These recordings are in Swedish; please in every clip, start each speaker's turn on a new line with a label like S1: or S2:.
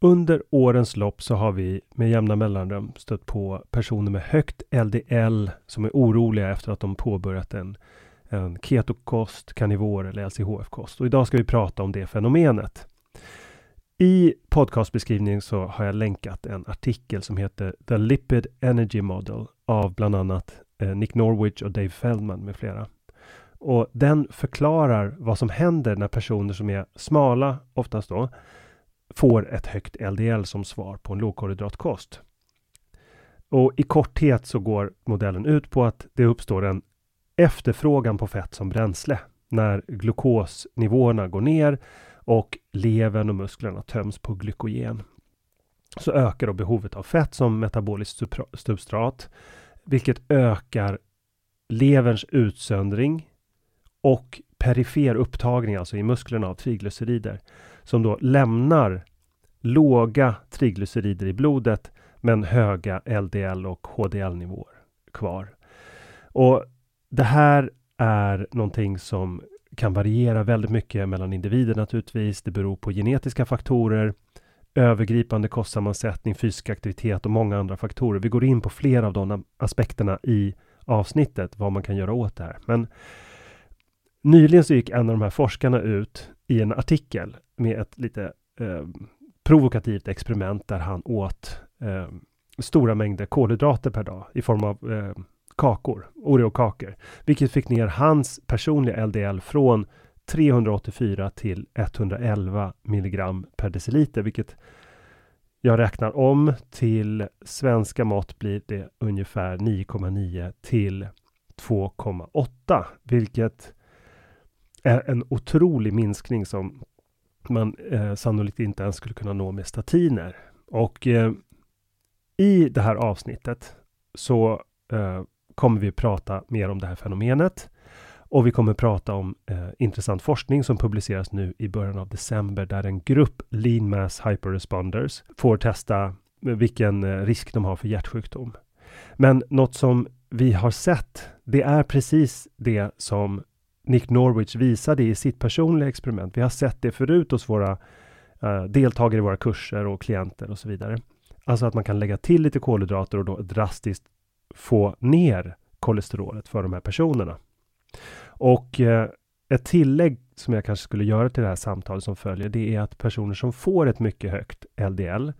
S1: Under årens lopp så har vi med jämna mellanrum stött på personer med högt LDL som är oroliga efter att de påbörjat en, en ketokost, karnivor eller LCHF-kost. Och idag ska vi prata om det fenomenet. I podcastbeskrivningen så har jag länkat en artikel som heter The Lipid Energy Model av bland annat eh, Nick Norwich och Dave Feldman med flera. Och den förklarar vad som händer när personer som är smala, oftast då, får ett högt LDL som svar på en lågkolhydratkost. Och i korthet så går modellen ut på att det uppstår en efterfrågan på fett som bränsle när glukosnivåerna går ner och levern och musklerna töms på glykogen. Så ökar då behovet av fett som metaboliskt substrat, vilket ökar leverns utsöndring och perifer upptagning, alltså i musklerna av triglycerider, som då lämnar låga triglycerider i blodet men höga LDL och HDL-nivåer kvar. Och Det här är någonting som kan variera väldigt mycket mellan individer naturligtvis. Det beror på genetiska faktorer, övergripande kostsammansättning, fysisk aktivitet och många andra faktorer. Vi går in på flera av de aspekterna i avsnittet, vad man kan göra åt det här. Men nyligen så gick en av de här forskarna ut i en artikel med ett lite eh, provokativt experiment där han åt eh, stora mängder kolhydrater per dag i form av eh, kakor, Oreo-kakor, vilket fick ner hans personliga LDL från 384 till 111 milligram per deciliter, vilket jag räknar om till svenska mått blir det ungefär 9,9 till 2,8, vilket är en otrolig minskning som man eh, sannolikt inte ens skulle kunna nå med statiner. Och eh, i det här avsnittet så eh, kommer vi prata mer om det här fenomenet. Och vi kommer prata om eh, intressant forskning som publiceras nu i början av december där en grupp lean mass hyperresponders får testa vilken eh, risk de har för hjärtsjukdom. Men något som vi har sett, det är precis det som Nick Norwich visade i sitt personliga experiment. Vi har sett det förut hos våra eh, deltagare i våra kurser och klienter och så vidare.
S2: Alltså att man kan lägga till lite kolhydrater och då drastiskt få ner kolesterolet för de här personerna. Och eh, ett tillägg som jag kanske skulle göra till det här samtalet som följer, det är att personer som får ett mycket högt LDL,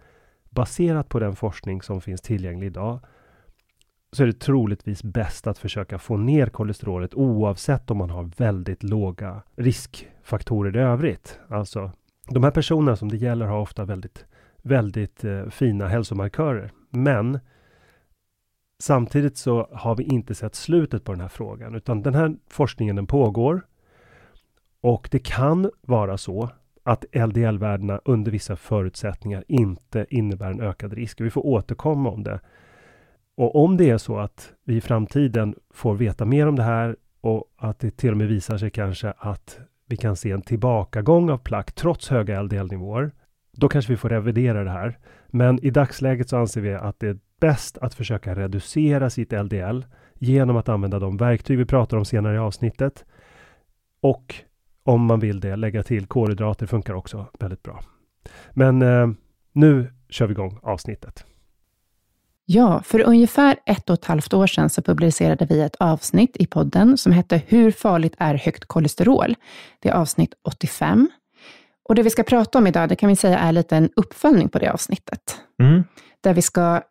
S2: baserat på den forskning som finns tillgänglig idag, så är det troligtvis bäst att försöka få ner kolesterolet oavsett om man har väldigt låga riskfaktorer i övrigt. Alltså, de här personerna som det gäller har ofta väldigt, väldigt eh, fina hälsomarkörer. Men samtidigt så har vi inte sett slutet på den här frågan, utan den här forskningen den pågår. Och det kan vara så att LDL-värdena under vissa förutsättningar inte innebär en ökad risk. Vi får återkomma om det. Och om det är så att vi i framtiden får veta mer om det här och att det till och med visar sig kanske att vi kan se en tillbakagång av plack trots höga LDL-nivåer. Då kanske vi får revidera det här. Men i dagsläget så anser vi att det är bäst att försöka reducera sitt LDL genom att använda de verktyg vi pratar om senare i avsnittet. Och om man vill det, lägga till kolhydrater funkar också väldigt bra. Men eh, nu kör vi igång avsnittet.
S3: Ja, för ungefär ett och ett halvt år sedan så publicerade vi ett avsnitt i podden som hette Hur farligt är högt kolesterol? Det är avsnitt 85. Och det vi ska prata om idag, det kan vi säga är lite en uppföljning på det avsnittet. Mm. Där vi ska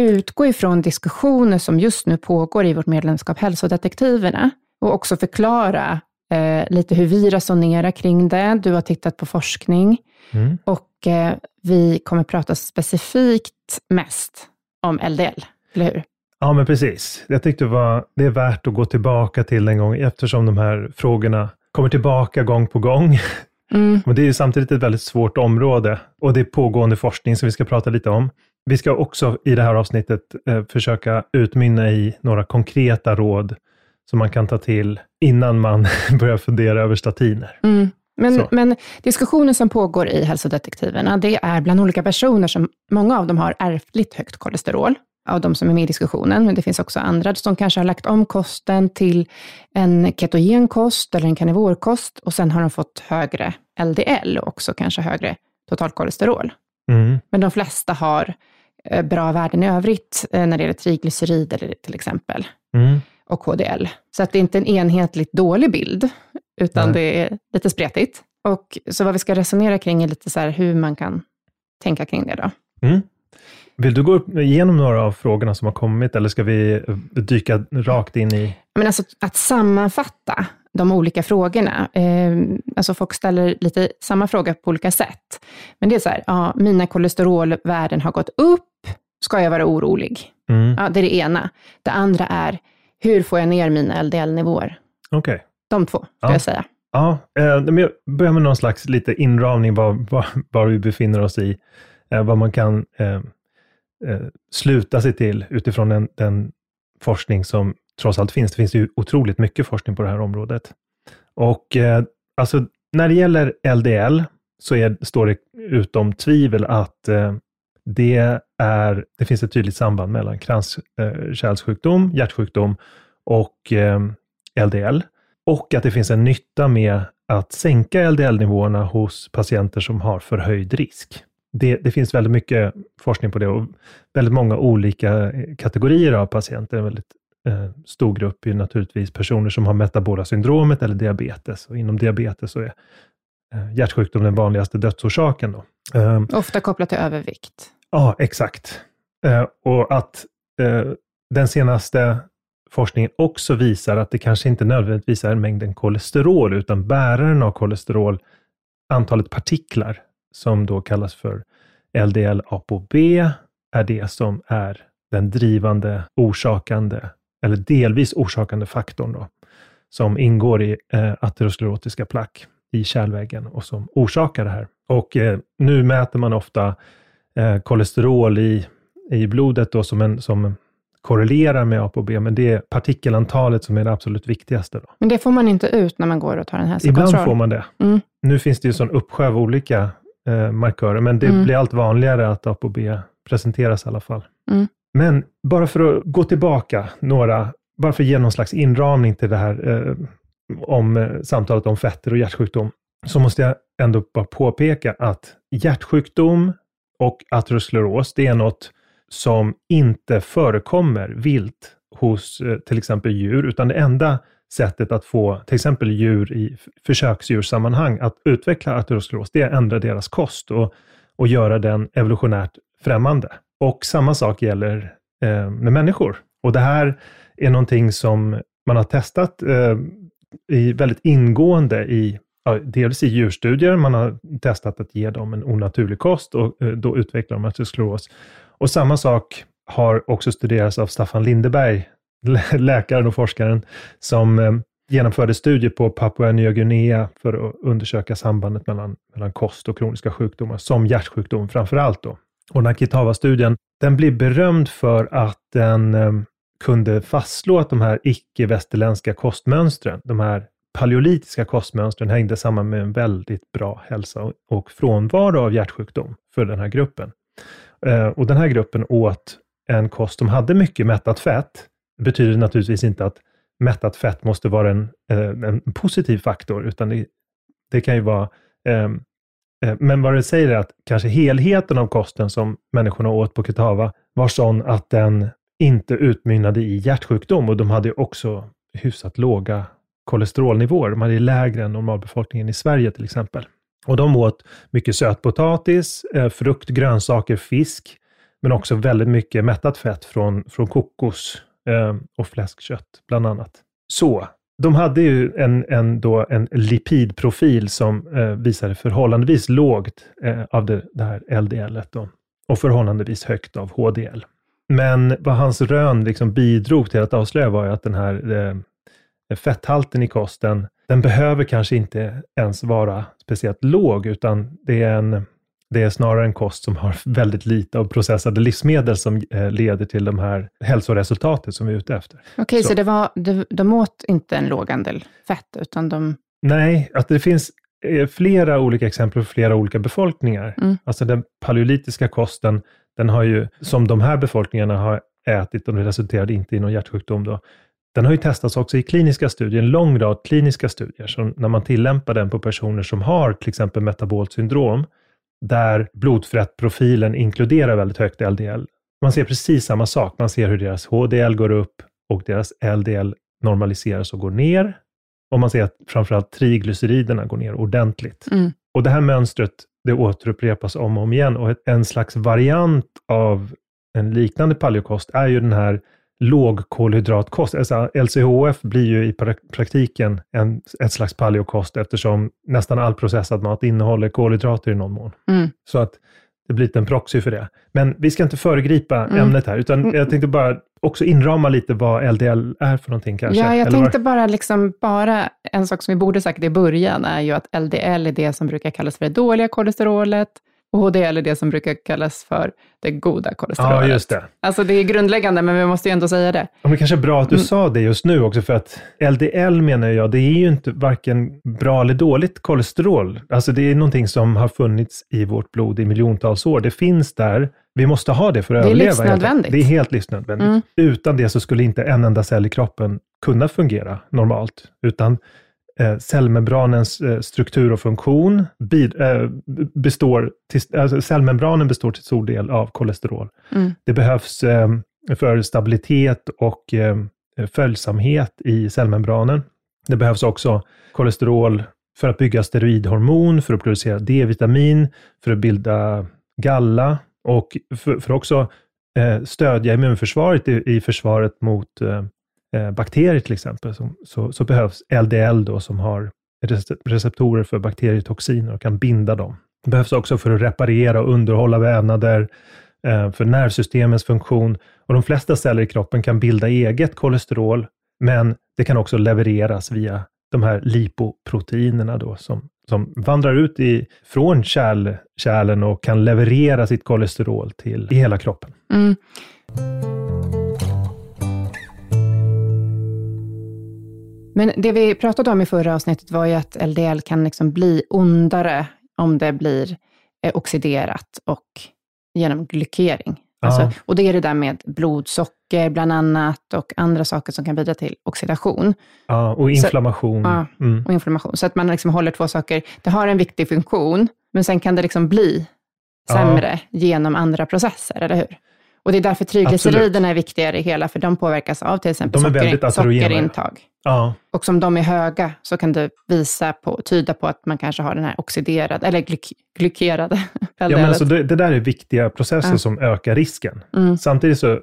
S3: utgå ifrån diskussioner som just nu pågår i vårt medlemskap Hälsodetektiverna och också förklara eh, lite hur vi resonerar kring det. Du har tittat på forskning mm. och eh, vi kommer prata specifikt mest om LDL, eller hur?
S1: Ja, men precis. Jag tyckte det, var, det är värt att gå tillbaka till en gång eftersom de här frågorna kommer tillbaka gång på gång. Mm. Men det är samtidigt ett väldigt svårt område och det är pågående forskning som vi ska prata lite om. Vi ska också i det här avsnittet eh, försöka utmynna i några konkreta råd som man kan ta till innan man börjar fundera över statiner.
S3: Mm. Men, men, diskussionen som pågår i hälsodetektiverna, det är bland olika personer som, många av dem har ärftligt högt kolesterol, av de som är med i diskussionen, men det finns också andra som kanske har lagt om kosten till en ketogen kost eller en karnivorkost och sen har de fått högre LDL och också kanske högre totalkolesterol. Mm. Men de flesta har eh, bra värden i övrigt eh, när det gäller triglycerider till exempel. Mm och KDL. Så att det är inte en enhetligt dålig bild, utan Nej. det är lite spretigt. Och så vad vi ska resonera kring är lite så hur man kan tänka kring det då. Mm.
S1: Vill du gå igenom några av frågorna som har kommit, eller ska vi dyka rakt in i...
S3: Men alltså, att sammanfatta de olika frågorna. Eh, alltså folk ställer lite samma fråga på olika sätt. Men det är så här, ja, mina kolesterolvärden har gått upp, ska jag vara orolig? Mm. Ja, det är det ena. Det andra är, hur får jag ner mina LDL-nivåer?
S1: Okej. Okay.
S3: De två, ska ja. jag säga.
S1: Ja, eh, men jag börjar med någon slags lite inramning var, var, var vi befinner oss i, eh, vad man kan eh, eh, sluta sig till utifrån den, den, forskning som trots allt finns. Det finns ju otroligt mycket forskning på det här området. Och eh, alltså, när det gäller LDL så är, står det utom tvivel att eh, det, är, det finns ett tydligt samband mellan kranskärlssjukdom, hjärtsjukdom och LDL. Och att det finns en nytta med att sänka LDL-nivåerna hos patienter som har förhöjd risk. Det, det, finns väldigt mycket forskning på det och väldigt många olika kategorier av patienter. En väldigt eh, stor grupp är naturligtvis personer som har metabola syndromet eller diabetes. Och inom diabetes så är eh, hjärtsjukdom den vanligaste dödsorsaken. Då.
S3: Eh, Ofta kopplat till övervikt.
S1: Ja, exakt. Eh, och att eh, den senaste forskningen också visar att det kanske inte nödvändigtvis är mängden kolesterol, utan bäraren av kolesterol, antalet partiklar, som då kallas för LDL-ApoB, är det som är den drivande, orsakande, eller delvis orsakande faktorn då, som ingår i eh, aterosklerotiska plack i kärlväggen och som orsakar det här. Och eh, nu mäter man ofta eh, kolesterol i, i blodet då som, en, som korrelerar med ApoB, men det är partikelantalet som är det absolut viktigaste. Då.
S3: Men det får man inte ut när man går och tar en hälsokontroll?
S1: Ibland får man det. Mm. Nu finns det ju sån uppsjö av olika eh, markörer, men det mm. blir allt vanligare att ApoB presenteras i alla fall. Mm. Men bara för att gå tillbaka några, bara för att ge någon slags inramning till det här eh, om eh, samtalet om fetter och hjärtsjukdom, så måste jag ändå bara påpeka att hjärtsjukdom och ateroskleros, det är något som inte förekommer vilt hos eh, till exempel djur, utan det enda sättet att få till exempel djur i försöksdjurssammanhang att utveckla ateroskleros, det är att ändra deras kost och, och göra den evolutionärt främmande. Och samma sak gäller eh, med människor. Och det här är någonting som man har testat eh, i väldigt ingående i ja, dels i djurstudier, man har testat att ge dem en onaturlig kost och eh, då utvecklar de ateroskleros. Och samma sak har också studerats av Staffan Lindeberg, läkaren och forskaren, som eh, genomförde studier på Papua Nya Guinea för att undersöka sambandet mellan, mellan kost och kroniska sjukdomar, som hjärtsjukdom framför allt. Då. Och den här Kitava-studien, den blir berömd för att den eh, kunde fastslå att de här icke-västerländska kostmönstren, de här paleolitiska kostmönstren hängde samman med en väldigt bra hälsa och frånvaro av hjärtsjukdom för den här gruppen. Eh, och den här gruppen åt en kost som hade mycket mättat fett. Det betyder naturligtvis inte att mättat fett måste vara en, eh, en positiv faktor, utan det, det kan ju vara ehm, eh, men vad det säger är att kanske helheten av kosten som människorna åt på Ketava var sån att den inte utmynnade i hjärtsjukdom och de hade också hyfsat låga kolesterolnivåer. De hade lägre än normalbefolkningen i Sverige till exempel. Och de åt mycket sötpotatis, eh, frukt, grönsaker, fisk, men också väldigt mycket mättat fett från, från kokos eh, och fläskkött bland annat. Så, de hade ju en, en, då en lipidprofil som eh, visade förhållandevis lågt eh, av det, det här LDL då, och förhållandevis högt av HDL. Men vad hans rön liksom bidrog till att avslöja var ju att den här eh, fetthalten i kosten, den behöver kanske inte ens vara speciellt låg, utan det är, en, det är snarare en kost som har väldigt lite av processade livsmedel som eh, leder till de här hälsoresultaten som vi är ute efter.
S3: Okej, okay, så, så det var, de, de åt inte en låg andel fett, utan de...
S1: Nej, att det finns eh, flera olika exempel för flera olika befolkningar. Mm. Alltså den paleolitiska kosten, den har ju, som de här befolkningarna har ätit och det resulterade inte i någon hjärtsjukdom då, den har ju testats också i kliniska studier, en lång rad kliniska studier, så när man tillämpar den på personer som har till exempel metabolt syndrom, där blodfettprofilen inkluderar väldigt högt LDL. Man ser precis samma sak. Man ser hur deras HDL går upp och deras LDL normaliseras och går ner. Och man ser att framförallt triglyceriderna går ner ordentligt. Mm. Och det här mönstret, det återupprepas om och om igen och en slags variant av en liknande paleokost är ju den här lågkolhydratkost. Alltså LCHF blir ju i praktiken en, ett slags paleokost eftersom nästan all processad mat innehåller kolhydrater i någon mån. Mm. Så att det blir en proxy för det. Men vi ska inte föregripa mm. ämnet här, utan mm. jag tänkte bara också inrama lite vad LDL är för någonting kanske.
S3: Ja, jag Eller tänkte var... bara, liksom, bara en sak som vi borde sagt i början är ju att LDL är det som brukar kallas för det dåliga kolesterolet och HDL är det som brukar kallas för det goda kolesterolet.
S1: Ja, just det.
S3: Alltså det är grundläggande, men vi måste ju ändå säga det.
S1: Ja, men kanske bra att du mm. sa det just nu också, för att LDL menar jag, det är ju inte varken bra eller dåligt kolesterol. Alltså det är någonting som har funnits i vårt blod i miljontals år. Det finns där. Vi måste ha det för att
S3: det
S1: överleva.
S3: Det är livsnödvändigt.
S1: Det är helt livsnödvändigt. Mm. Utan det så skulle inte en enda cell i kroppen kunna fungera normalt, utan eh, cellmembranens eh, struktur och funktion bid, eh, består till, alltså cellmembranen består till stor del av kolesterol. Mm. Det behövs eh, för stabilitet och eh, följsamhet i cellmembranen. Det behövs också kolesterol för att bygga steroidhormon, för att producera D-vitamin, för att bilda galla och för, för också eh, stödja immunförsvaret i, i försvaret mot eh, bakterier till exempel, så, så, så, behövs LDL då som har receptorer för bakterietoxiner och kan binda dem. Det behövs också för att reparera och underhålla vävnader, eh, för nervsystemens funktion och de flesta celler i kroppen kan bilda eget kolesterol, men det kan också levereras via de här lipoproteinerna då som, som vandrar ut i, från kärl, kärlen och kan leverera sitt kolesterol till i hela kroppen. Mm.
S3: Men det vi pratade om i förra avsnittet var ju att LDL kan liksom bli ondare om det blir eh, oxiderat och genom glykering. Alltså, och det är det där med blodsocker bland annat och andra saker som kan bidra till oxidation.
S1: Ja, och inflammation.
S3: Så, ja, mm. och inflammation. Så att man liksom håller två saker. Det har en viktig funktion, men sen kan det liksom bli sämre ja. genom andra processer, eller hur? Och det är därför triglyceriderna är viktigare i hela, för de påverkas av till exempel socker, sockerintag.
S1: Ja.
S3: Och som de är höga så kan det visa på, tyda på att man kanske har den här oxiderade, eller glyk, glykerade.
S1: ja, men alltså det, det, där är viktiga processer ja. som ökar risken.
S3: Mm.
S1: Samtidigt så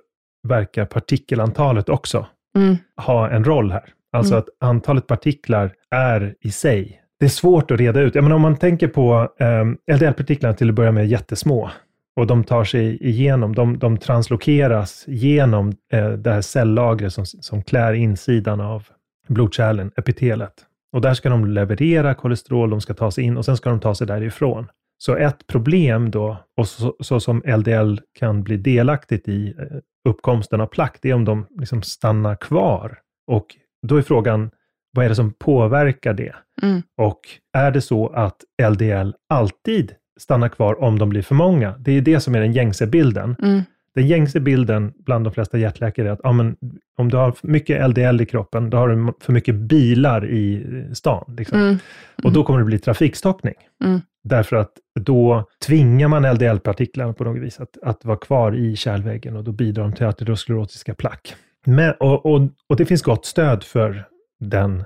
S1: verkar partikelantalet också
S3: mm.
S1: ha en roll här. Alltså mm. att antalet partiklar är i sig det är svårt att reda ut. Jag menar, om man tänker på eh, LDL-partiklarna till att börja med jättesmå och de tar sig igenom, de, de translokeras genom eh, det här cellagret som, som klär insidan av blodkärlen, epitelet. Och där ska de leverera kolesterol, de ska ta sig in och sen ska de ta sig därifrån. Så ett problem då, och så, så som LDL kan bli delaktigt i eh, uppkomsten av plack, det är om de liksom stannar kvar. Och då är frågan, vad är det som påverkar det?
S3: Mm.
S1: Och är det så att LDL alltid stannar kvar om de blir för många? Det är det som är den gängse bilden.
S3: Mm.
S1: Den gängse bilden bland de flesta hjärtläkare är att ja, men, om du har mycket LDL i kroppen, då har du för mycket bilar i stan. Liksom.
S3: Mm.
S1: Och då kommer det bli trafikstockning.
S3: Mm.
S1: Därför att då tvingar man LDL-partiklarna på något vis att, att vara kvar i kärlväggen och då bidrar de till aterosklerotiska plack. Men, och, och, och det finns gott stöd för den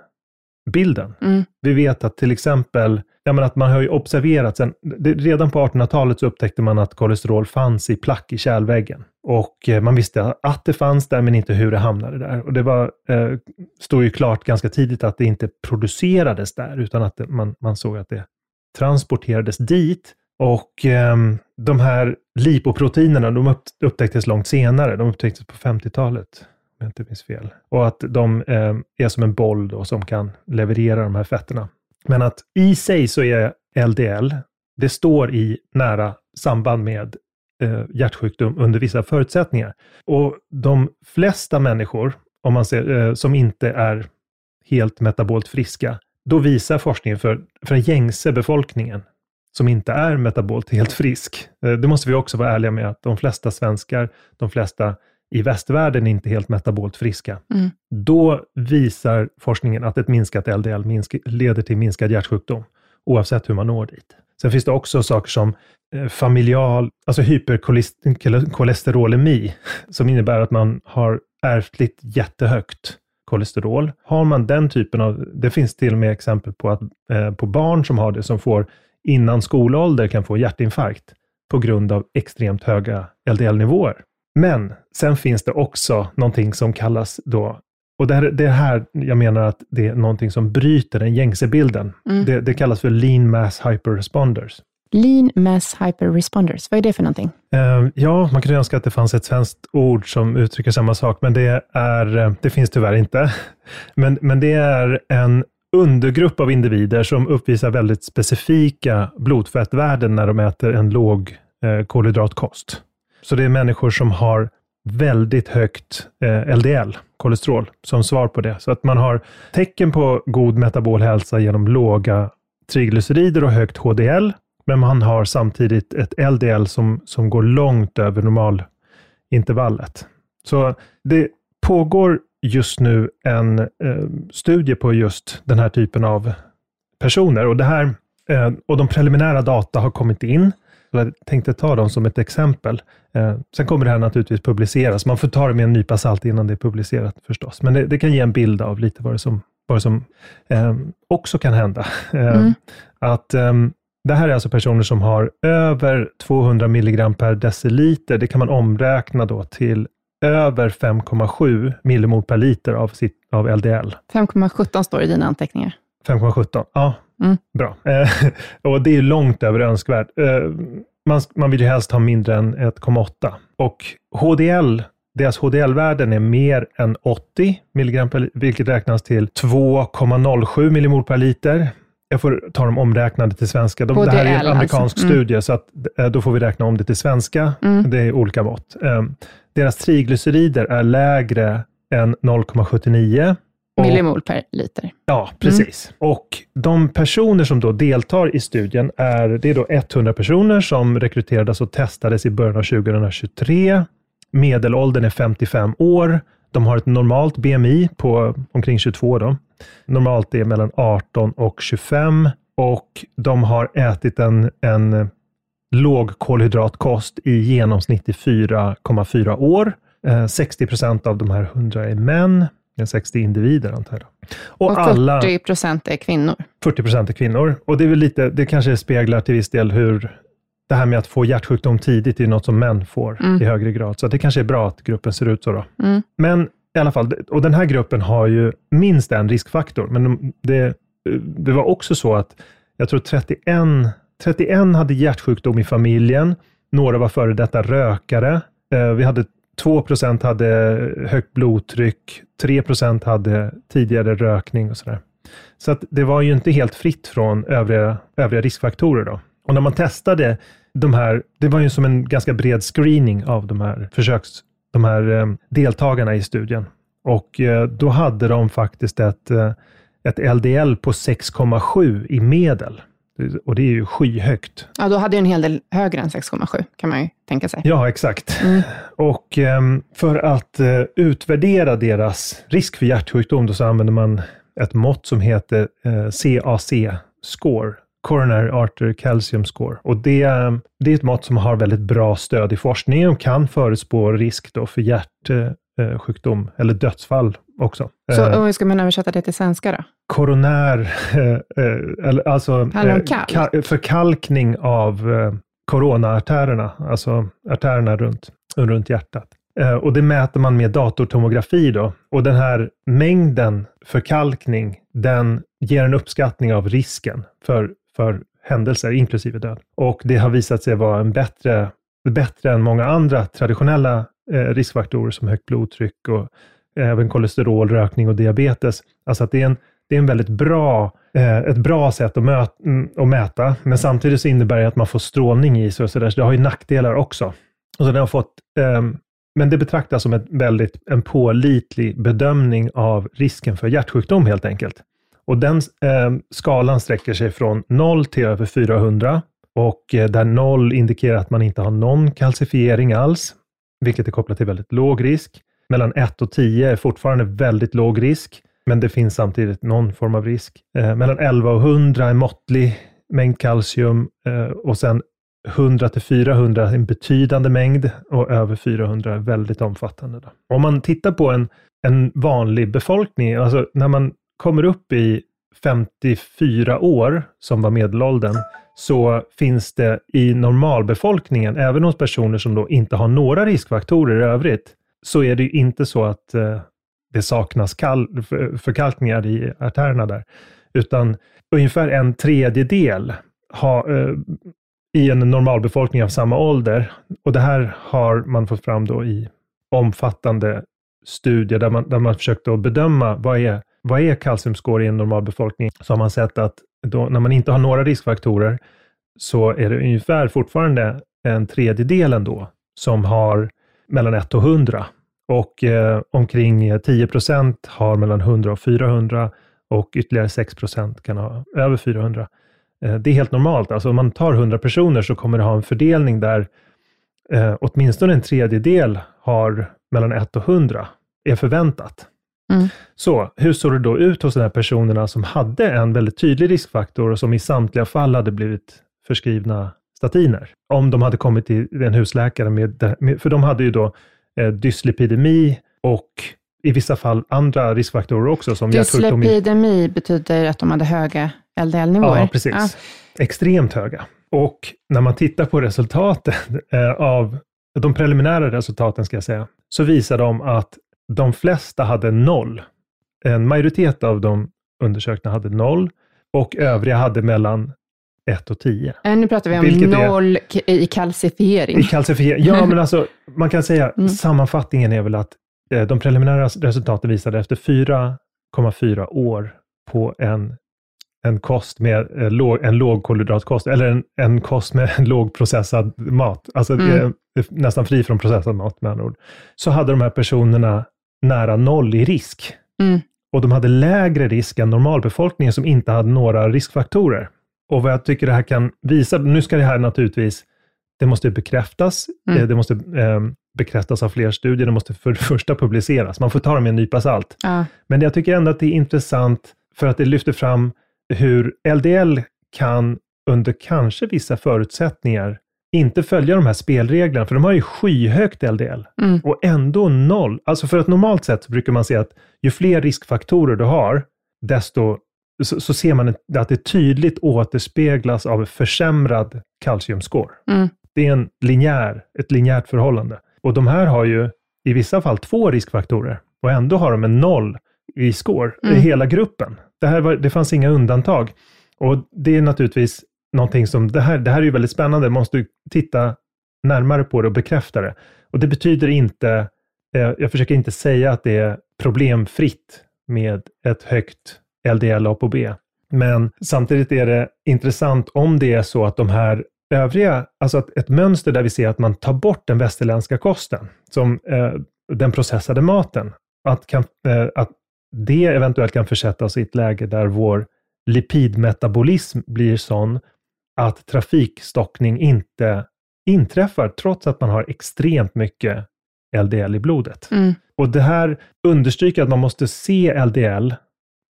S1: bilden.
S3: Mm.
S1: Vi vet att till exempel, ja, men att man har ju observerat sen, redan på 1800-talet så upptäckte man att kolesterol fanns i plack i kärlväggen. Och eh, man visste att det fanns där, men inte hur det hamnade där. Och det var, eh, stod ju klart ganska tidigt att det inte producerades där, utan att det, man, man såg att det transporterades dit. Och eh, de här lipoproteinerna, de upptäcktes långt senare. De upptäcktes på 50-talet jag inte minns fel. Och att de eh, är som en boll då, som kan leverera de här fetterna. Men att i sig så är LDL, det står i nära samband med eh, hjärtsjukdom under vissa förutsättningar. Och de flesta människor, om man ser, eh, som inte är helt metabolt friska, då visar forskningen för, för den gängse befolkningen, som inte är metabolt helt frisk, eh, det måste vi också vara ärliga med, att de flesta svenskar, de flesta i västvärlden inte helt metabolt friska,
S3: mm.
S1: då visar forskningen att ett minskat LDL minsk leder till minskad hjärtsjukdom, oavsett hur man når dit. Sen finns det också saker som eh, familial, alltså hyperkolesterolemi, som innebär att man har ärftligt jättehögt kolesterol. Har man den typen av, det finns till och med exempel på, att, eh, på barn som har det, som får innan skolålder kan få hjärtinfarkt på grund av extremt höga LDL-nivåer. Men sen finns det också någonting som kallas då, och det, här, det här jag menar att det är någonting som bryter den gängse bilden.
S3: Mm.
S1: Det, det, kallas för lean mass hyperresponders.
S3: Lean mass hyperresponders, vad är det för någonting?
S1: Uh, ja, man kunde önska att det fanns ett svenskt ord som uttrycker samma sak, men det, är, eh, det finns tyvärr inte. Men, men det är en undergrupp av individer som uppvisar väldigt specifika blodfettvärden när de äter en låg eh, kolhydratkost. Så det är människor som har väldigt högt eh, LDL, kolesterol, som svar på det. Så att man har tecken på god metabol hälsa genom låga triglycerider och högt HDL, men man har samtidigt ett LDL som, som går långt över normalintervallet. Så det pågår just nu en eh, studie på just den här typen av personer och det här eh, och de preliminära data har kommit in. Jag tänkte ta dem som ett exempel. Eh, sen kommer det här naturligtvis publiceras. Man får ta det med en nypa salt innan det är publicerat förstås. Men det, det kan ge en bild av lite vad det som, vad det som eh, också kan hända. Eh,
S3: mm.
S1: Att eh, det här är alltså personer som har över 200 milligram per deciliter. Det kan man omräkna då till över 5,7 millimol per liter av, sitt, av LDL.
S3: 5,17 står i dina anteckningar.
S1: 5,17, ja.
S3: Mm.
S1: Bra. Eh, och det är långt över önskvärt. Eh, man, man vill ju helst ha mindre än 1,8. Och HDL, deras HDL-värden är mer än 80 milligram per vilket räknas till 2,07 millimol per liter. Jag får ta dem omräknade till svenska. De, det här är en amerikansk alltså. mm. studie, så att, eh, då får vi räkna om det till svenska.
S3: Mm.
S1: Det är olika mått. Deras triglycerider är lägre än 0,79
S3: Millimol per liter.
S1: Ja, precis. Mm. Och de personer som då deltar i studien är, det är då 100 personer som rekryterades och testades i början av 2023. Medelåldern är 55 år. De har ett normalt BMI på omkring 22. Då. Normalt är mellan 18 och 25 och de har ätit en, en låg kolhydratkost i genomsnitt i 4,4 år. Eh, 60 procent av de här 100 är män, 60 individer antar jag.
S3: Och, och 40 alla, procent är kvinnor.
S1: 40 procent är kvinnor. Och det är väl lite, det kanske speglar till viss del hur det här med att få hjärtsjukdom tidigt är något som män får mm. i högre grad. Så det kanske är bra att gruppen ser ut så. Då. Mm. Men i alla fall, och den här gruppen har ju minst en riskfaktor. Men det, det var också så att jag tror 31, 31 hade hjärtsjukdom i familjen. Några var före detta rökare. Eh, vi hade 2% hade högt blodtryck, 3% hade tidigare rökning och sådär. Så att det var ju inte helt fritt från övriga, övriga riskfaktorer. Då. Och när man testade de här, det var ju som en ganska bred screening av de här försöks, de här eh, deltagarna i studien. Och eh, då hade de faktiskt ett, eh, ett LDL på 6,7 i medel. Och det är ju skyhögt.
S3: Ja, då hade ju en hel del högre än 6,7 kan man ju tänka sig.
S1: Ja, exakt. Mm. Och um, för att uh, utvärdera deras risk för hjärtsjukdom, då så använder man ett mått som heter uh, CAC-score. Coronary Artery Calcium Score. Och det, det är ett mått som har väldigt bra stöd i forskningen och kan förutspå risk då för hjärtsjukdom eller dödsfall också.
S3: Så hur ska man översätta det till svenska då?
S1: Koronär, eller alltså förkalkning av coronaartärerna, alltså artärerna runt, runt hjärtat. Och det mäter man med datortomografi då. Och den här mängden förkalkning, den ger en uppskattning av risken för för händelser, inklusive död. Och det har visat sig vara en bättre, bättre än många andra traditionella eh, Eh, riskfaktorer som högt blodtryck och även kolesterol, rökning och diabetes. Alltså att det är en, det är en väldigt bra, eh, ett bra sätt att, möta, mm, att mäta, men samtidigt så innebär det att man får strålning i sig och så där, så det har ju nackdelar också. Och så den har fått, eh, men det betraktas som ett väldigt, en pålitlig bedömning av risken för hjärtsjukdom helt enkelt. Och den eh, skalan sträcker sig från 0 till över 400 och eh, där 0 indikerar att man inte har någon kalcifiering alls, vilket är kopplat till väldigt låg risk. Mellan 1 och 10 är fortfarande väldigt låg risk, men det finns samtidigt någon form av risk. Eh, mellan 11 och 100 är måttlig mängd kalcium eh, och sen 100 till 400 är en betydande mängd och över 400 är väldigt omfattande. Då. Om man tittar på en, en vanlig befolkning, alltså när man kommer upp i 54 år, som var medelåldern, så finns det i normalbefolkningen, även hos personer som då inte har några riskfaktorer i övrigt, så är det inte så att eh, det saknas kall, förkalkningar i artärerna där, utan ungefär en tredjedel ha, eh, i en normalbefolkning av samma ålder, och det här har man fått fram då i omfattande studier där man, där man försökt att bedöma vad är vad är kalciumskår i en normal befolkning? Så har man sett att då, när man inte har några riskfaktorer så är det ungefär fortfarande en tredjedel ändå som har mellan 1 och 100 och eh, omkring 10 procent har mellan 100 och 400 och ytterligare 6 procent kan ha över 400. Eh, det är helt normalt. Alltså om man tar 100 personer så kommer det ha en fördelning där eh, åtminstone en tredjedel har mellan 1 och 100 är förväntat. Mm. Så hur såg det då ut hos de här personerna som hade en väldigt tydlig riskfaktor och som i samtliga fall hade blivit förskrivna statiner? Om de hade kommit till en husläkare med, för de hade ju då eh, dyslipidemi och i vissa fall andra riskfaktorer också. Som
S3: Dyslipidemi betyder att de hade höga LDL-nivåer?
S1: Ja, precis. Ja. Extremt höga. Och när man tittar på resultaten eh, av de preliminära resultaten, ska jag säga, så visar de att de flesta hade noll. En majoritet av de undersökta hade noll och övriga hade mellan 1 och 10.
S3: Äh, nu pratar vi om Vilket noll är, i kalcifiering.
S1: I kalcifiering. Ja, men alltså, man kan säga mm. sammanfattningen är väl att eh, de preliminära resultaten visade efter 4,4 år på en, en kost med eh, låg, en låg kolhydratkost, eller en, en kost med en lågprocessad mat, alltså mm. eh, nästan fri från processad mat med andra ord, så hade de här personerna nära noll i risk. Mm. Och de hade lägre risk än normalbefolkningen som inte hade några riskfaktorer. Och vad jag tycker det här kan visa, nu ska det här naturligtvis, det måste bekräftas, mm. Eh, det måste eh, bekräftas av fler studier, det måste för det första publiceras. Man får ta det med en nypa salt. Ja. Men jag tycker ändå att det är intressant för att det lyfter fram hur LDL kan under kanske vissa förutsättningar inte följa de här spelreglerna, för de har ju skyhögt LDL
S3: Mm.
S1: och ändå noll. Alltså för att normalt sett brukar man se att ju fler riskfaktorer du har, desto så, så ser man att det tydligt återspeglas av försämrad kalciumscore.
S3: Mm.
S1: Det är en linjär, ett linjärt förhållande. Och de här har ju i vissa fall två riskfaktorer och ändå har de en noll i score i
S3: Mm.
S1: hela gruppen. Det, här var, det fanns inga undantag. Och det är naturligtvis någonting som, det här, det här är ju väldigt spännande, man måste titta närmare på det och bekräfta det. Och det betyder inte, eh, jag försöker inte säga att det är problemfritt med ett högt LDL ApoB. Men samtidigt är det intressant om det är så att de här övriga, alltså att ett mönster där vi ser att man tar bort den västerländska kosten, som eh, den processade maten, att, kan, eh, att det eventuellt kan försätta oss i ett läge där vår lipidmetabolism blir sån att trafikstockning inte inträffar trots att man har extremt mycket LDL i blodet.
S3: Mm.
S1: Och det här understryker att man måste se LDL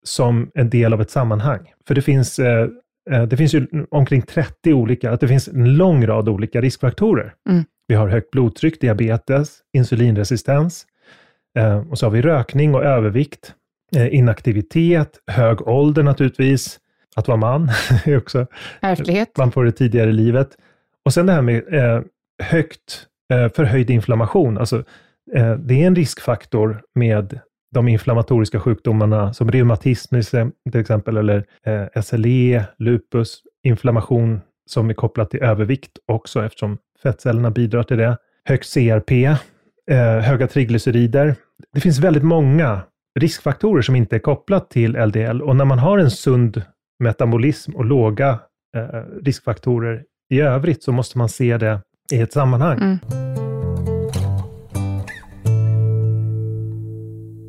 S1: som en del av ett sammanhang. För det finns, eh, eh, det finns ju omkring 30 olika, att det finns en lång rad olika riskfaktorer.
S3: Mm.
S1: Vi har högt blodtryck, diabetes, insulinresistens, eh, och så har vi rökning och övervikt, eh, inaktivitet, hög ålder naturligtvis, att vara man är också
S3: Ärftlighet.
S1: man får det tidigare i livet. Och sen det här med eh, högt eh, förhöjd inflammation. Alltså, eh, det är en riskfaktor med de inflammatoriska sjukdomarna som reumatism till exempel, eller eh, SLE, lupus, inflammation som är kopplat till övervikt också eftersom fettcellerna bidrar till det. Högt CRP, eh, höga triglycerider. Det finns väldigt många riskfaktorer som inte är kopplat till LDL och när man har en sund metabolism och låga eh, riskfaktorer i övrigt så måste man se det i ett sammanhang.
S3: Mm.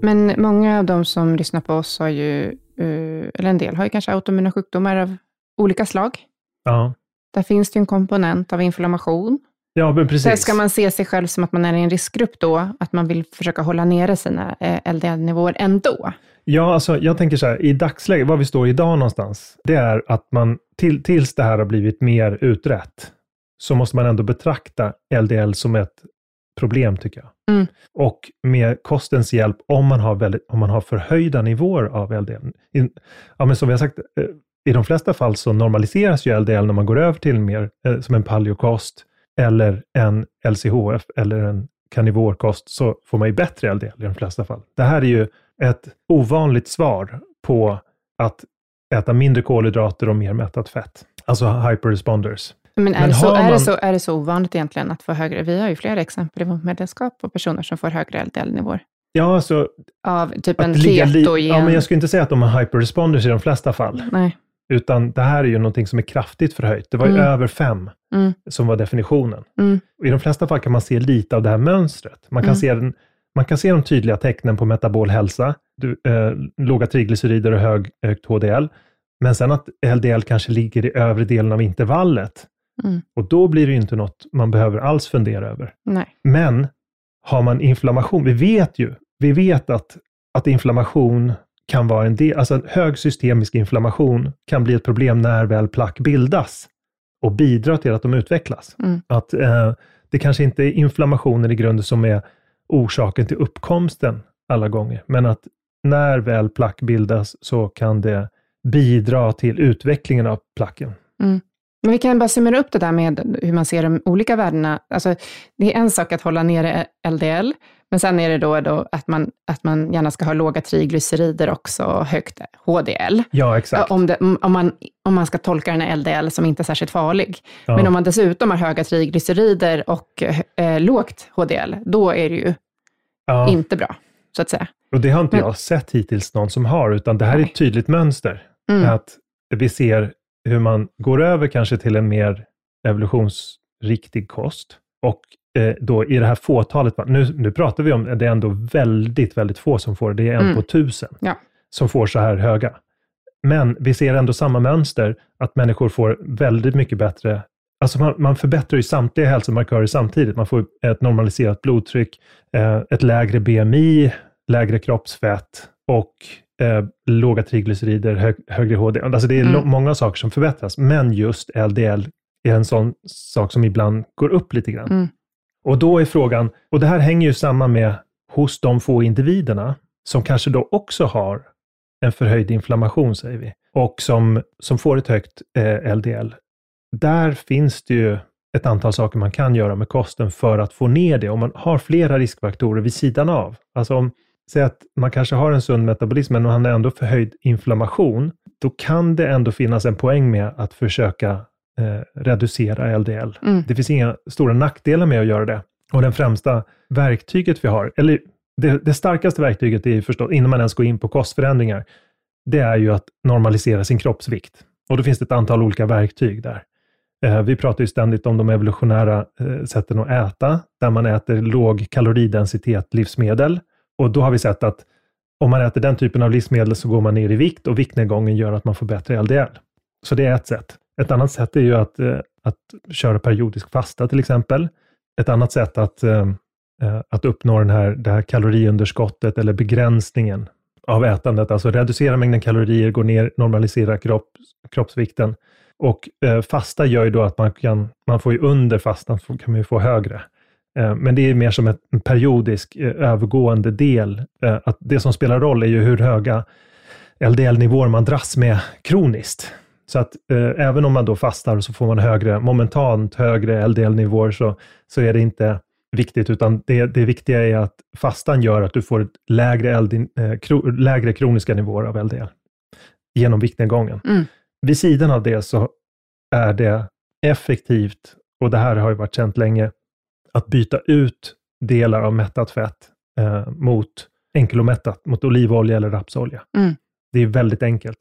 S3: Men många av de som lyssnar på oss har ju, eh, eller en del har ju kanske autoimmuna sjukdomar av olika slag.
S1: Ja.
S3: Där finns det ju en komponent av inflammation.
S1: ja, men precis.
S3: ska man se sig själv som att man är i en riskgrupp då, att man vill försöka hålla nere sina eh, LDL-nivåer ändå?
S1: Ja, alltså jag tänker så här, i dagsläget, var vi står idag någonstans, det är att man, till, tills det här har blivit mer utrett, så måste man ändå betrakta LDL som ett problem, tycker jag.
S3: Mm.
S1: Och med kostens hjälp, om man har, väldigt, om man har förhöjda nivåer av LDL. I, ja, men som vi har sagt, eh, i de flesta fall så normaliseras ju LDL när man går över till mer eh, som en paleokost eller en LCHF eller en karnivorkost, så får man ju bättre LDL i de flesta fall. Det här är ju ett ovanligt svar på att äta mindre kolhydrater och mer mättat fett. Alltså hyperresponders.
S3: Men är,
S1: Men
S3: det så,
S1: har
S3: är, det
S1: man-
S3: så, är det så ovanligt egentligen att få högre? Vi har ju flera exempel i vårt medlemskap på personer som får högre LDL-nivåer.
S1: Ja, alltså
S3: Av typ en ketogen.
S1: Ja, men jag skulle inte säga att de har hyperresponders i de flesta fall,
S3: Nej.
S1: utan det här är ju någonting som är kraftigt förhöjt. Det var ju
S3: Mm.
S1: över fem
S3: Mm.
S1: som var definitionen.
S3: Mm.
S1: Och I de flesta fall kan man se lite av det här mönstret. Man kan,
S3: Mm.
S1: se, den, man kan se de tydliga tecknen på metabol hälsa, du, eh, låga triglycerider och hög, högt HDL. Men sen att LDL kanske ligger i övre delen av intervallet.
S3: Mm.
S1: Och då blir det inte något man behöver alls fundera över.
S3: Nej.
S1: Men har man inflammation, vi vet ju, vi vet att, att inflammation kan vara en del, alltså en hög systemisk inflammation kan bli ett problem när väl plack bildas och bidra till att de utvecklas.
S3: Mm.
S1: Att eh, det kanske inte är inflammationen i grunden som är orsaken till uppkomsten alla gånger, men att när väl plack bildas så kan det bidra till utvecklingen av placken. Mm.
S3: Men vi kan bara summera upp det där med hur man ser de olika värdena. Alltså, det är en sak att hålla nere LDL, men sen är det då, då att, man, att man gärna ska ha låga triglycerider också, och högt HDL.
S1: Ja, exakt.
S3: Om, det, om, man, om man ska tolka den här LDL som inte är särskilt farlig.
S1: Ja.
S3: Men om man dessutom har höga triglycerider och eh, lågt HDL, då är det ju
S1: ja.
S3: inte bra, så att säga.
S1: Och det har inte
S3: Men-
S1: jag sett hittills någon som har, utan det här är
S3: Nej.
S1: ett tydligt mönster.
S3: Mm.
S1: Att vi ser hur man går över kanske till en mer evolutionsriktig kost. Och eh, då i det här fåtalet, nu, nu pratar vi om, det är ändå väldigt, väldigt få som får det, det är en
S3: Mm.
S1: på tusen
S3: Ja.
S1: som får så här höga. Men vi ser ändå samma mönster, att människor får väldigt mycket bättre Alltså man, man förbättrar ju samtliga hälsomarkörer samtidigt. Man får ett normaliserat blodtryck, eh, ett lägre BMI, lägre kroppsfett och eh, låga triglycerider, hög, högre HD. Alltså det är
S3: Mm.
S1: många saker som förbättras, men just LDL är en sån sak som ibland går upp lite grann.
S3: Mm.
S1: Och då är frågan, och det här hänger ju samman med hos de få individerna som kanske då också har en förhöjd inflammation, säger vi, och som, som får ett högt eh, LDL. Där finns det ju ett antal saker man kan göra med kosten för att få ner det. Om man har flera riskfaktorer vid sidan av. Alltså om, säg att man kanske har en sund metabolism, men man har ändå förhöjd inflammation. Då kan det ändå finnas en poäng med att försöka eh, reducera LDL.
S3: Mm.
S1: Det finns inga stora nackdelar med att göra det. Och det främsta verktyget vi har, eller det, det starkaste verktyget är förstås, innan man ens går in på kostförändringar, det är ju att normalisera sin kroppsvikt. Och då finns det ett antal olika verktyg där. Eh, vi pratar ju ständigt om de evolutionära eh, sätten att äta, där man äter låg kaloridensitet livsmedel. Och då har vi sett att om man äter den typen av livsmedel så går man ner i vikt och viktnedgången gör att man får bättre LDL. Så det är ett sätt. Ett annat sätt är ju att, eh, att köra periodisk fasta till exempel. Ett annat sätt att, eh, eh, att uppnå den här, det här kaloriunderskottet eller begränsningen av ätandet, alltså reducera mängden kalorier, gå ner, normalisera kropp, kroppsvikten. Och eh, fasta gör ju då att man kan, man får ju under fastan, så kan man ju få högre. Eh, men det är mer som ett, en periodisk eh, övergående del. Eh, att det som spelar roll är ju hur höga LDL-nivåer man dras med kroniskt. Så att eh, även om man då fastar så får man högre, momentant högre LDL-nivåer så, så är det inte viktigt, utan det, det viktiga är att fastan gör att du får ett lägre, LD, eh, kro, lägre kroniska nivåer av LDL genom viktnedgången.
S3: Mm.
S1: Vid sidan av det så är det effektivt, och det här har ju varit känt länge, att byta ut delar av mättat fett eh, mot enkelomättat, mot olivolja eller rapsolja.
S3: Mm.
S1: Det är väldigt enkelt.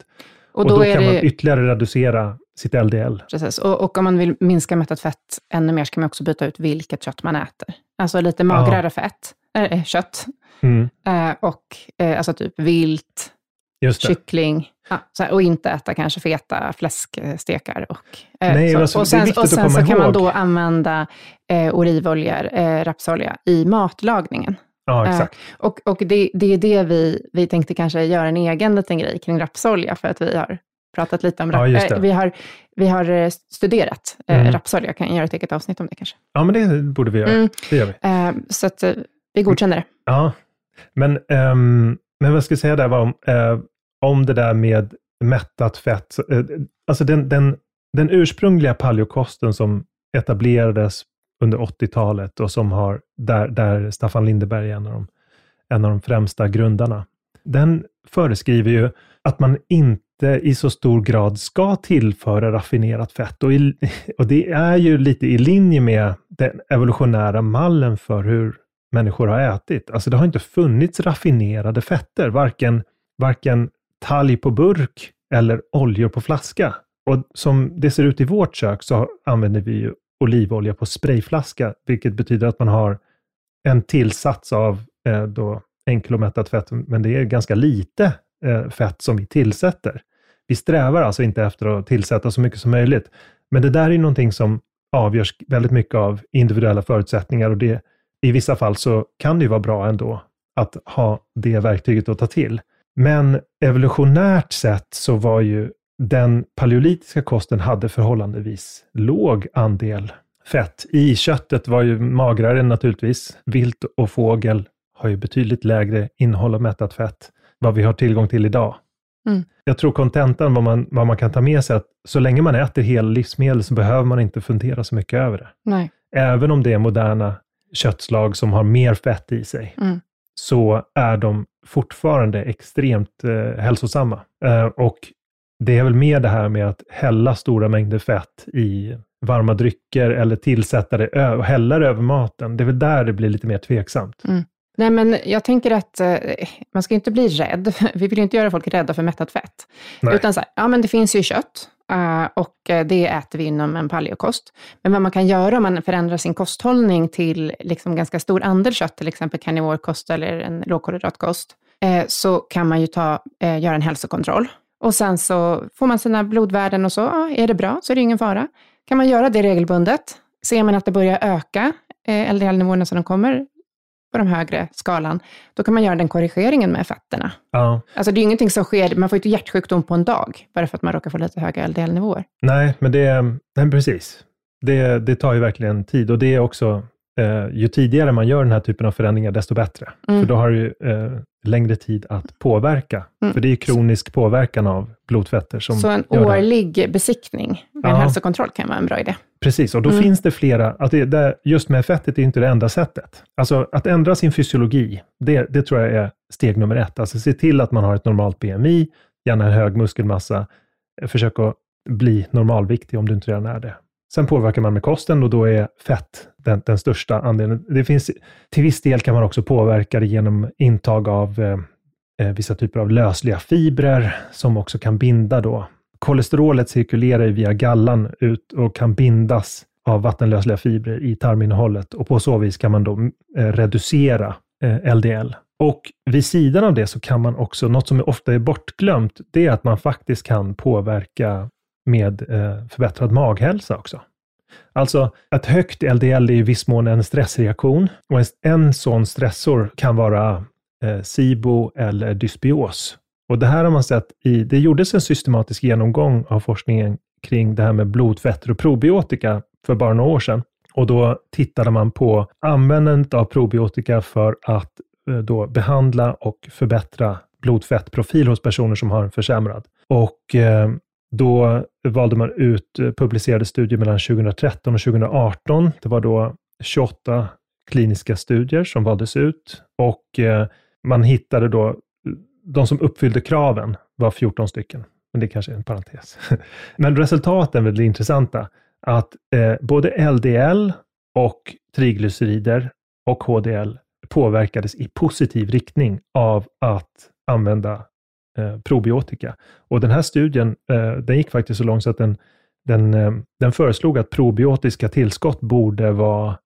S3: Och
S1: Och
S3: då,
S1: då,
S3: är
S1: kan
S3: det,
S1: man ytterligare reducera sitt LDL.
S3: precis. Och, och om man vill minska mättat fett ännu mer, så kan man också byta ut vilket kött man äter. Alltså lite magrare fett, äh, kött,
S1: Mm,
S3: eh, och eh, alltså typ vilt, kyckling, ja, här, och inte äta kanske feta fläskstekar. Och, eh,
S1: Nej,
S3: så,
S1: alltså,
S3: och sen, och sen så kan man då använda eh, olivolja, eh, rapsolja, i matlagningen.
S1: Ja,
S3: Eh,
S1: exakt.
S3: Och, och det, det är det vi, vi tänkte kanske göra en egen liten grej kring rapsolja, för att vi har pratat lite om
S1: Ja,
S3: rap-
S1: just det.
S3: eh, vi, har, vi har eh, studerat
S1: Mm.
S3: rapsolja, Jag kan göra ett eget avsnitt om det kanske.
S1: Ja, men det borde vi göra.
S3: Mm.
S1: Det gör vi.
S3: Eh, så att vi godkänner det.
S1: Ja, men, ehm, men vad jag skulle säga där var om, om det där med mättat fett. Så, alltså den, den, den ursprungliga paleokosten som etablerades under 80-talet och som har, där, där Staffan Lindeberg är en av, de, en av de främsta grundarna. Den föreskriver ju att man inte i så stor grad ska tillföra raffinerat fett. Och, i, och det är ju lite i linje med den evolutionära mallen för hur människor har ätit. Alltså det har inte funnits raffinerade fetter, varken, varken talg på burk eller oljor på flaska. Och som det ser ut i vårt kök så använder vi ju olivolja på sprayflaska, vilket betyder att man har en tillsats av eh, då enkelomättat fett, men det är ganska lite eh, fett som vi tillsätter. Vi strävar alltså inte efter att tillsätta så mycket som möjligt. Men det där är någonting som avgörs väldigt mycket av individuella förutsättningar och det, i vissa fall så kan det ju vara bra ändå att ha det verktyget att ta till. Men evolutionärt sett så var ju den paleolitiska kosten hade förhållandevis låg andel fett. I köttet var ju magrare naturligtvis. Vilt och fågel har ju betydligt lägre innehåll av mättat fett vad vi har tillgång till idag.
S3: Mm.
S1: Jag tror kontentan, vad man, vad man kan ta med sig, att så länge man äter hela livsmedel så behöver man inte fundera så mycket över det.
S3: Nej.
S1: Även om det är moderna köttslag som har mer fett i sig,
S3: Mm.
S1: så är de fortfarande extremt eh, hälsosamma. Eh, och det är väl mer det här med att hälla stora mängder fett i varma drycker eller tillsätta det och hälla det över maten. Det är väl där det blir lite mer tveksamt.
S3: Nej, men jag tänker att eh, man ska inte bli rädd. Vi vill ju inte göra folk rädda för mättat fett.
S1: Nej.
S3: Utan så här, ja men det finns ju kött eh, och eh, det äter vi inom en paleokost. Men vad man kan göra om man förändrar sin kosthållning till liksom ganska stor andel kött, till exempel karnivorkost eller en lågkolhydratkost, eh, så kan man ju ta, eh, göra en hälsokontroll. Och sen så får man sina blodvärden och så, ja, är det bra så är det ingen fara. Kan man göra det regelbundet, ser man att det börjar öka, eh, LDL-nivåerna så de kommer på de högre skalan, då kan man göra den korrigeringen med fetterna.
S1: Ja,
S3: Alltså det är ju ingenting som sker, man får inte hjärtsjukdom på en dag, bara för att man råkar få lite höga LDL-nivåer.
S1: nej, men det nej, precis. det, det tar ju verkligen tid och det är också, eh, ju tidigare man gör den här typen av förändringar, desto bättre.
S3: Mm.
S1: För då har du ju eh, längre tid att påverka.
S3: Mm.
S1: För det är kronisk påverkan av blodfetter som
S3: Så en årlig besiktning med en
S1: Ja.
S3: hälsokontroll kan vara en bra idé.
S1: Precis, och då
S3: Mm.
S1: finns det flera, att det, det, just med fettet är inte det enda sättet. Alltså att ändra sin fysiologi, det, det tror jag är steg nummer ett. Alltså se till att man har ett normalt BMI, gärna en hög muskelmassa. Försök att bli normalviktig om du inte redan är det. Sen påverkar man med kosten och då är fett den, den största andelen. Det finns, till viss del kan man också påverka det genom intag av eh, eh, vissa typer av lösliga fibrer som också kan binda då. Kolesterolet cirkulerar ju via gallan ut och kan bindas av vattenlösliga fibrer i tarminnehållet och på så vis kan man då eh, reducera eh, LDL. Och vid sidan av det så kan man också, något som ofta är bortglömt, det är att man faktiskt kan påverka med eh, förbättrad maghälsa också. Alltså, ett högt LDL är i viss mån en stressreaktion och en, en sån stressor kan vara eh, SIBO eller dysbios. Och det här har man sett i, det gjordes en systematisk genomgång av forskningen kring det här med blodfetter och probiotika för bara några år sedan. Och då tittade man på användandet av probiotika för att eh, då behandla och förbättra blodfettprofil hos personer som har en försämrad. Och eh, då valde man ut eh, publicerade studier mellan 2013 och 2018. Det var då 28 kliniska studier som valdes ut och eh, man hittade då de som uppfyllde kraven var 14 stycken. Men det kanske är en parentes. Men resultaten är väldigt intressanta. Att eh, både LDL och triglycerider och HDL påverkades i positiv riktning av att använda probiotika. Och den här studien, eh, den gick faktiskt så långt så att den, den, eh, den föreslog att probiotiska tillskott borde vara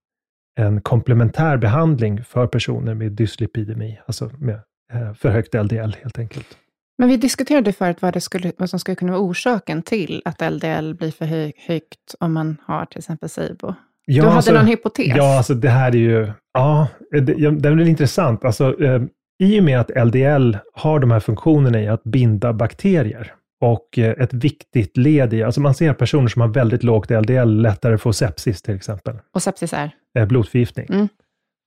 S1: en komplementär behandling för personer med dyslipidemi, alltså med eh, för högt LDL helt enkelt.
S3: Men vi diskuterade förut vad, det skulle, vad som skulle kunna vara orsaken till att LDL blir för hög, högt om man har till exempel SIBO.
S1: Ja,
S3: du hade
S1: alltså-
S3: någon hypotes?
S1: Ja, alltså det här är ju, ja, det, det är intressant. Alltså, eh, I och med att LDL har de här funktionerna i att binda bakterier och eh, ett viktigt led i, alltså man ser personer som har väldigt lågt LDL lättare får sepsis till exempel,
S3: Och sepsis är?
S1: eh, blodförgiftning.
S3: Mm.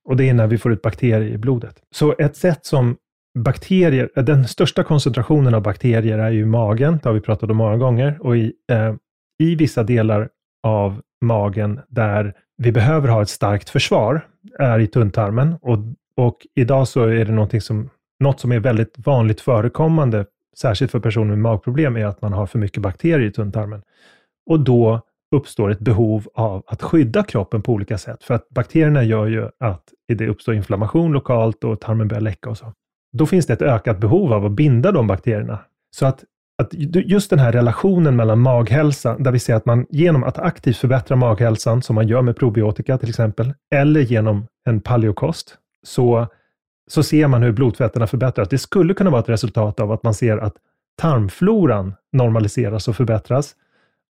S1: Och det är när vi får ut bakterier i blodet. Så ett sätt som bakterier, eh, den största koncentrationen av bakterier är ju i magen, det har vi pratat om många gånger, och i, eh, i vissa delar av magen där vi behöver ha ett starkt försvar, är i tunntarmen. Och, och idag så är det någonting som, något som är väldigt vanligt förekommande, särskilt för personer med magproblem, är att man har för mycket bakterier i tunntarmen. Och då uppstår ett behov av att skydda kroppen på olika sätt. För att bakterierna gör ju att det uppstår inflammation lokalt och tarmen börjar läcka och så. Då finns det ett ökat behov av att binda de bakterierna. Så att, att just den här relationen mellan maghälsa, där vi ser att man genom att aktivt förbättra maghälsan, som man gör med probiotika till exempel, eller genom en paleokost, så, så ser man hur blodfetterna förbättras. Det skulle kunna vara ett resultat av att man ser att tarmfloran normaliseras och förbättras.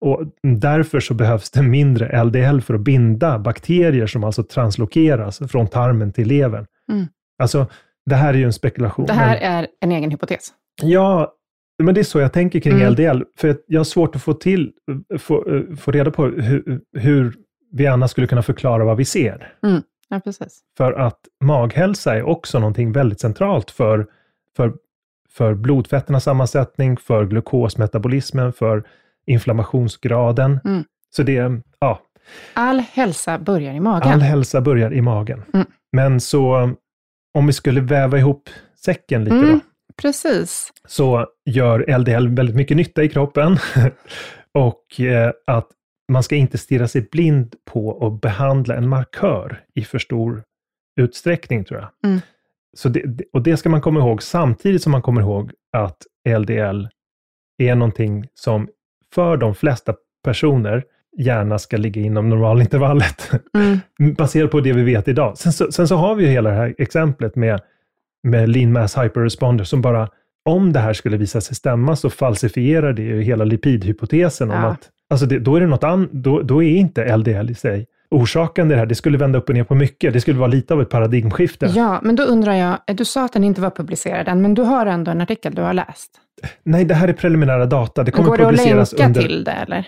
S1: Och därför så behövs det mindre LDL för att binda bakterier som alltså translokeras från tarmen till levern.
S3: Mm.
S1: Alltså, det här är ju en spekulation.
S3: Det här
S1: men-
S3: är en egen hypotes.
S1: Ja, men det är så jag tänker kring
S3: Mm.
S1: LDL. För jag har svårt att få, till, få, eh, få reda på hur, hur vi annars skulle kunna förklara vad vi ser.
S3: Ja, precis.
S1: För att maghälsa är också någonting väldigt centralt för, för, för blodfetternas sammansättning, för glukosmetabolismen, för inflammationsgraden.
S3: Mm.
S1: Så det, ja,
S3: All hälsa börjar i magen.
S1: all hälsa börjar i magen.
S3: Mm.
S1: Men så, om vi skulle väva ihop säcken lite
S3: Mm.
S1: då,
S3: Precis.
S1: så gör LDL väldigt mycket nytta i kroppen. och eh, att man ska inte stirra sig blind på att behandla en markör i för stor utsträckning, tror jag.
S3: Mm.
S1: Så det, och det ska man komma ihåg samtidigt som man kommer ihåg att LDL är någonting som för de flesta personer gärna ska ligga inom normalintervallet.
S3: Mm.
S1: baserat på det vi vet idag. Sen så, sen så har vi ju hela det här exemplet med, med lean mass hyperresponder som bara, om det här skulle visa sig stämma så falsifierar det ju hela lipidhypotesen om
S3: Ja.
S1: att, alltså det, då är det något annat, då, då är inte LDL i sig orsakande det här. Det skulle vända upp och ner på mycket. Det skulle vara lite av ett paradigmskifte.
S3: Ja, men då undrar jag, du sa att den inte var publicerad än, men du har ändå en artikel du har läst.
S1: Nej, det här är preliminära data. Det kommer
S3: Går det att
S1: publiceras
S3: länka
S1: under...
S3: till det eller?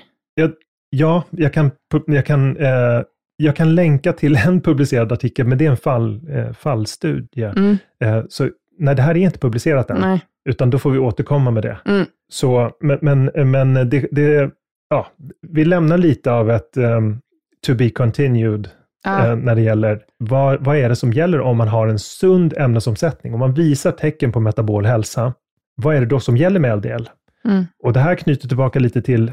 S1: ja, jag kan, jag, kan, eh, jag kan länka till en publicerad artikel, men det är en fall, eh, fallstudie.
S3: Mm.
S1: Eh, så nej, det här är inte publicerat än,
S3: Nej.
S1: utan då får vi återkomma med det.
S3: Mm.
S1: Så, men men, men det, det, ja, vi lämnar lite av ett um, to be continued
S3: Ja.
S1: eh, när det gäller vad, vad är det som gäller om man har en sund ämnesomsättning. Om man visar tecken på metabol hälsa, vad är det då som gäller med LDL?
S3: Mm.
S1: Och det här knyter tillbaka lite till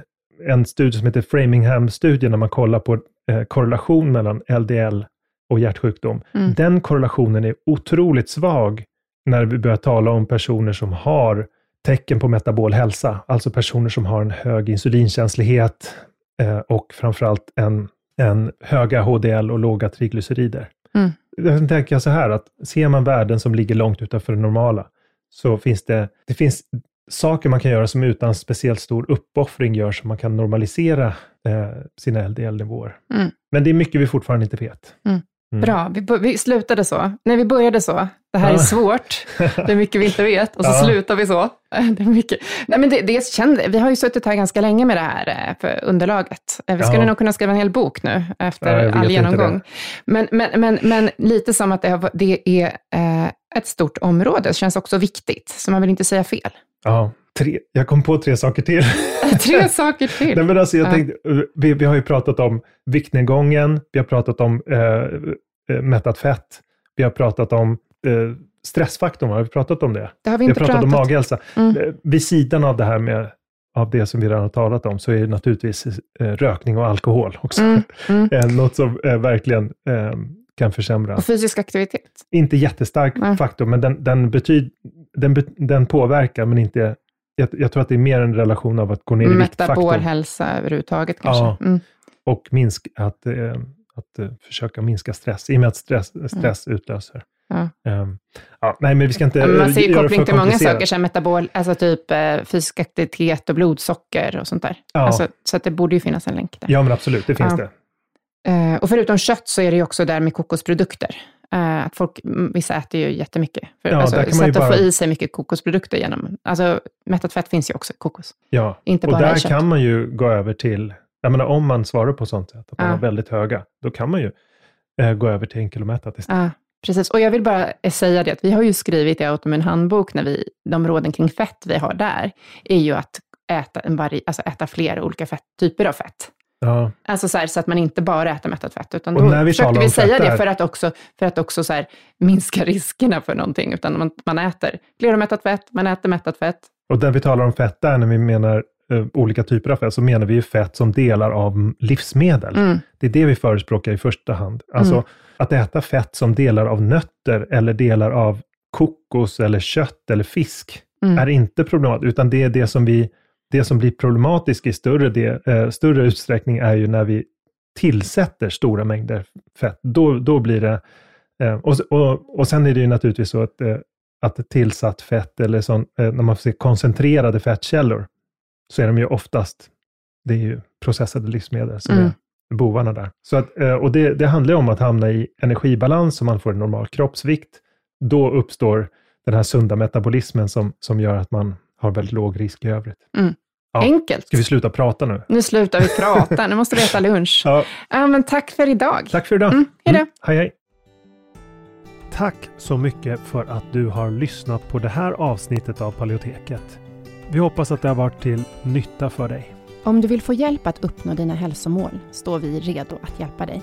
S1: en studie som heter Framingham-studien, när man kollar på eh, korrelation mellan LDL och hjärtsjukdom.
S3: Mm.
S1: Den korrelationen är otroligt svag när vi börjar tala om personer som har tecken på metabol hälsa, alltså personer som har en hög insulinkänslighet eh, och framförallt en, en höga HDL och låga triglycerider.
S3: Mm.
S1: Jag tänker så här att ser man värden som ligger långt utanför det normala, så finns det, det finns saker man kan göra som utan speciellt stor uppoffring gör så man kan normalisera eh, sina LDL-nivåer.
S3: Mm.
S1: Men det är mycket vi fortfarande inte vet.
S3: Mm.
S1: Mm.
S3: Bra, vi, vi slutade så. Nej, vi började så. Det här är svårt. Det är mycket vi inte vet. Och så
S1: Ja.
S3: slutar vi så. Det är mycket. Nej, men det, det kände, vi har ju suttit här ganska länge med det här eh, för underlaget. Eh, Vi skulle
S1: Ja.
S3: nog kunna skriva en hel bok nu efter
S1: Ja,
S3: all genomgång. Men, men, men, men lite som att det, har, det är eh, ett stort område, det känns också viktigt, så man vill inte säga fel.
S1: Ja, tre, jag kom på tre saker till.
S3: Tre saker till.
S1: Nej, men alltså, jag
S3: Ja.
S1: tänkte, vi, vi har ju pratat om viktnedgången, vi har pratat om eh, eh, mättat fett, vi har pratat om eh, stressfaktorn, har vi pratat om det?
S3: Det har vi
S1: Vi har
S3: inte
S1: pratat,
S3: pratat
S1: om maghälsa.
S3: Mm.
S1: Eh, Vid sidan av det här med av det som vi redan har talat om, så är det naturligtvis eh, rökning och alkohol också.
S3: Mm, mm.
S1: Eh, Något som eh, verkligen eh, kan försämra.
S3: Och fysisk aktivitet.
S1: Inte jättestark
S3: Nej.
S1: faktor, men den, den, betyd, den, den påverkar, men inte... Jag, jag tror att det är mer en relation av att gå ner i viktfaktorn
S3: Metabolhälsa överhuvudtaget kanske.
S1: Ja.
S3: Mm.
S1: och minsk, att, eh, att eh, försöka minska stress, i och med att stress, stress utlöser.
S3: Ja.
S1: Ehm, ja, nej, men vi ska inte
S3: man ser ju koppling till många saker, som metabol, alltså typ eh, fysisk aktivitet och blodsocker och sånt där.
S1: Ja.
S3: Alltså, så det borde ju finnas en länk där.
S1: Ja, men absolut, det finns det.
S3: Eh, och förutom kött så är det ju också där med kokosprodukter. Eh, att folk, vissa äter ju jättemycket. För,
S1: Ja,
S3: alltså,
S1: där kan man ju
S3: sätt att
S1: bara-
S3: få i sig mycket kokosprodukter genom, alltså mättat fett finns ju också i kokos.
S1: Ja.
S3: Inte
S1: Och
S3: bara i
S1: där
S3: kött.
S1: kan man ju gå över till, jag menar om man svarar på sånt sätt, att man
S3: Ja.
S1: har väldigt höga, då kan man ju eh, gå över till enkilomättat istället.
S3: Ja, precis. Och jag vill bara eh, säga det, att vi har ju skrivit i Automin handbok, när vi, de råden kring fett vi har där, är ju att äta, en vari, alltså äta fler olika fett, typer av fett.
S1: Ja.
S3: Alltså så, här, så att man inte bara äter mättat fett, utan
S1: Och
S3: då
S1: när vi
S3: försökte vi säga
S1: fett
S3: det för att också, för att också så här, minska riskerna för någonting, utan man, man äter fleromättat fett, man äter mättat fett.
S1: Och när vi talar om fett där, när vi menar eh, olika typer av fett, så menar vi ju fett som delar av livsmedel.
S3: Mm,
S1: Det är det vi förespråkar i första hand. Alltså
S3: Mm.
S1: att äta fett som delar av nötter eller delar av kokos eller kött eller fisk
S3: mm,
S1: är inte problematiskt, utan det är det som, vi, det som blir problematiskt i större, del, eh, större utsträckning är ju när vi tillsätter stora mängder fett. Då, då blir det... Eh, och, och, och sen är det ju naturligtvis så att, eh, att tillsatt fett, eller sån, eh, när man ser koncentrerade fettkällor, så är de ju oftast, det är ju processade livsmedel som
S3: Mm.
S1: är bovarna där. Så att, eh, och det, det handlar om att hamna i energibalans, så man får en normal kroppsvikt. Då uppstår den här sunda metabolismen som, som gör att man har väldigt låg risk i övrigt. Ja.
S3: Enkelt.
S1: Ska vi sluta prata nu?
S3: Nu slutar vi prata, nu måste vi äta lunch.
S1: Ja,
S3: Ja, men tack för idag.
S1: tack för idag.
S3: Mm, hej då.
S1: hej, hej.
S2: Tack så mycket för att du har lyssnat på det här avsnittet av Paleoteket. Vi hoppas att det har varit till nytta för dig.
S4: Om du vill få hjälp att uppnå dina hälsomål står vi redo att hjälpa dig.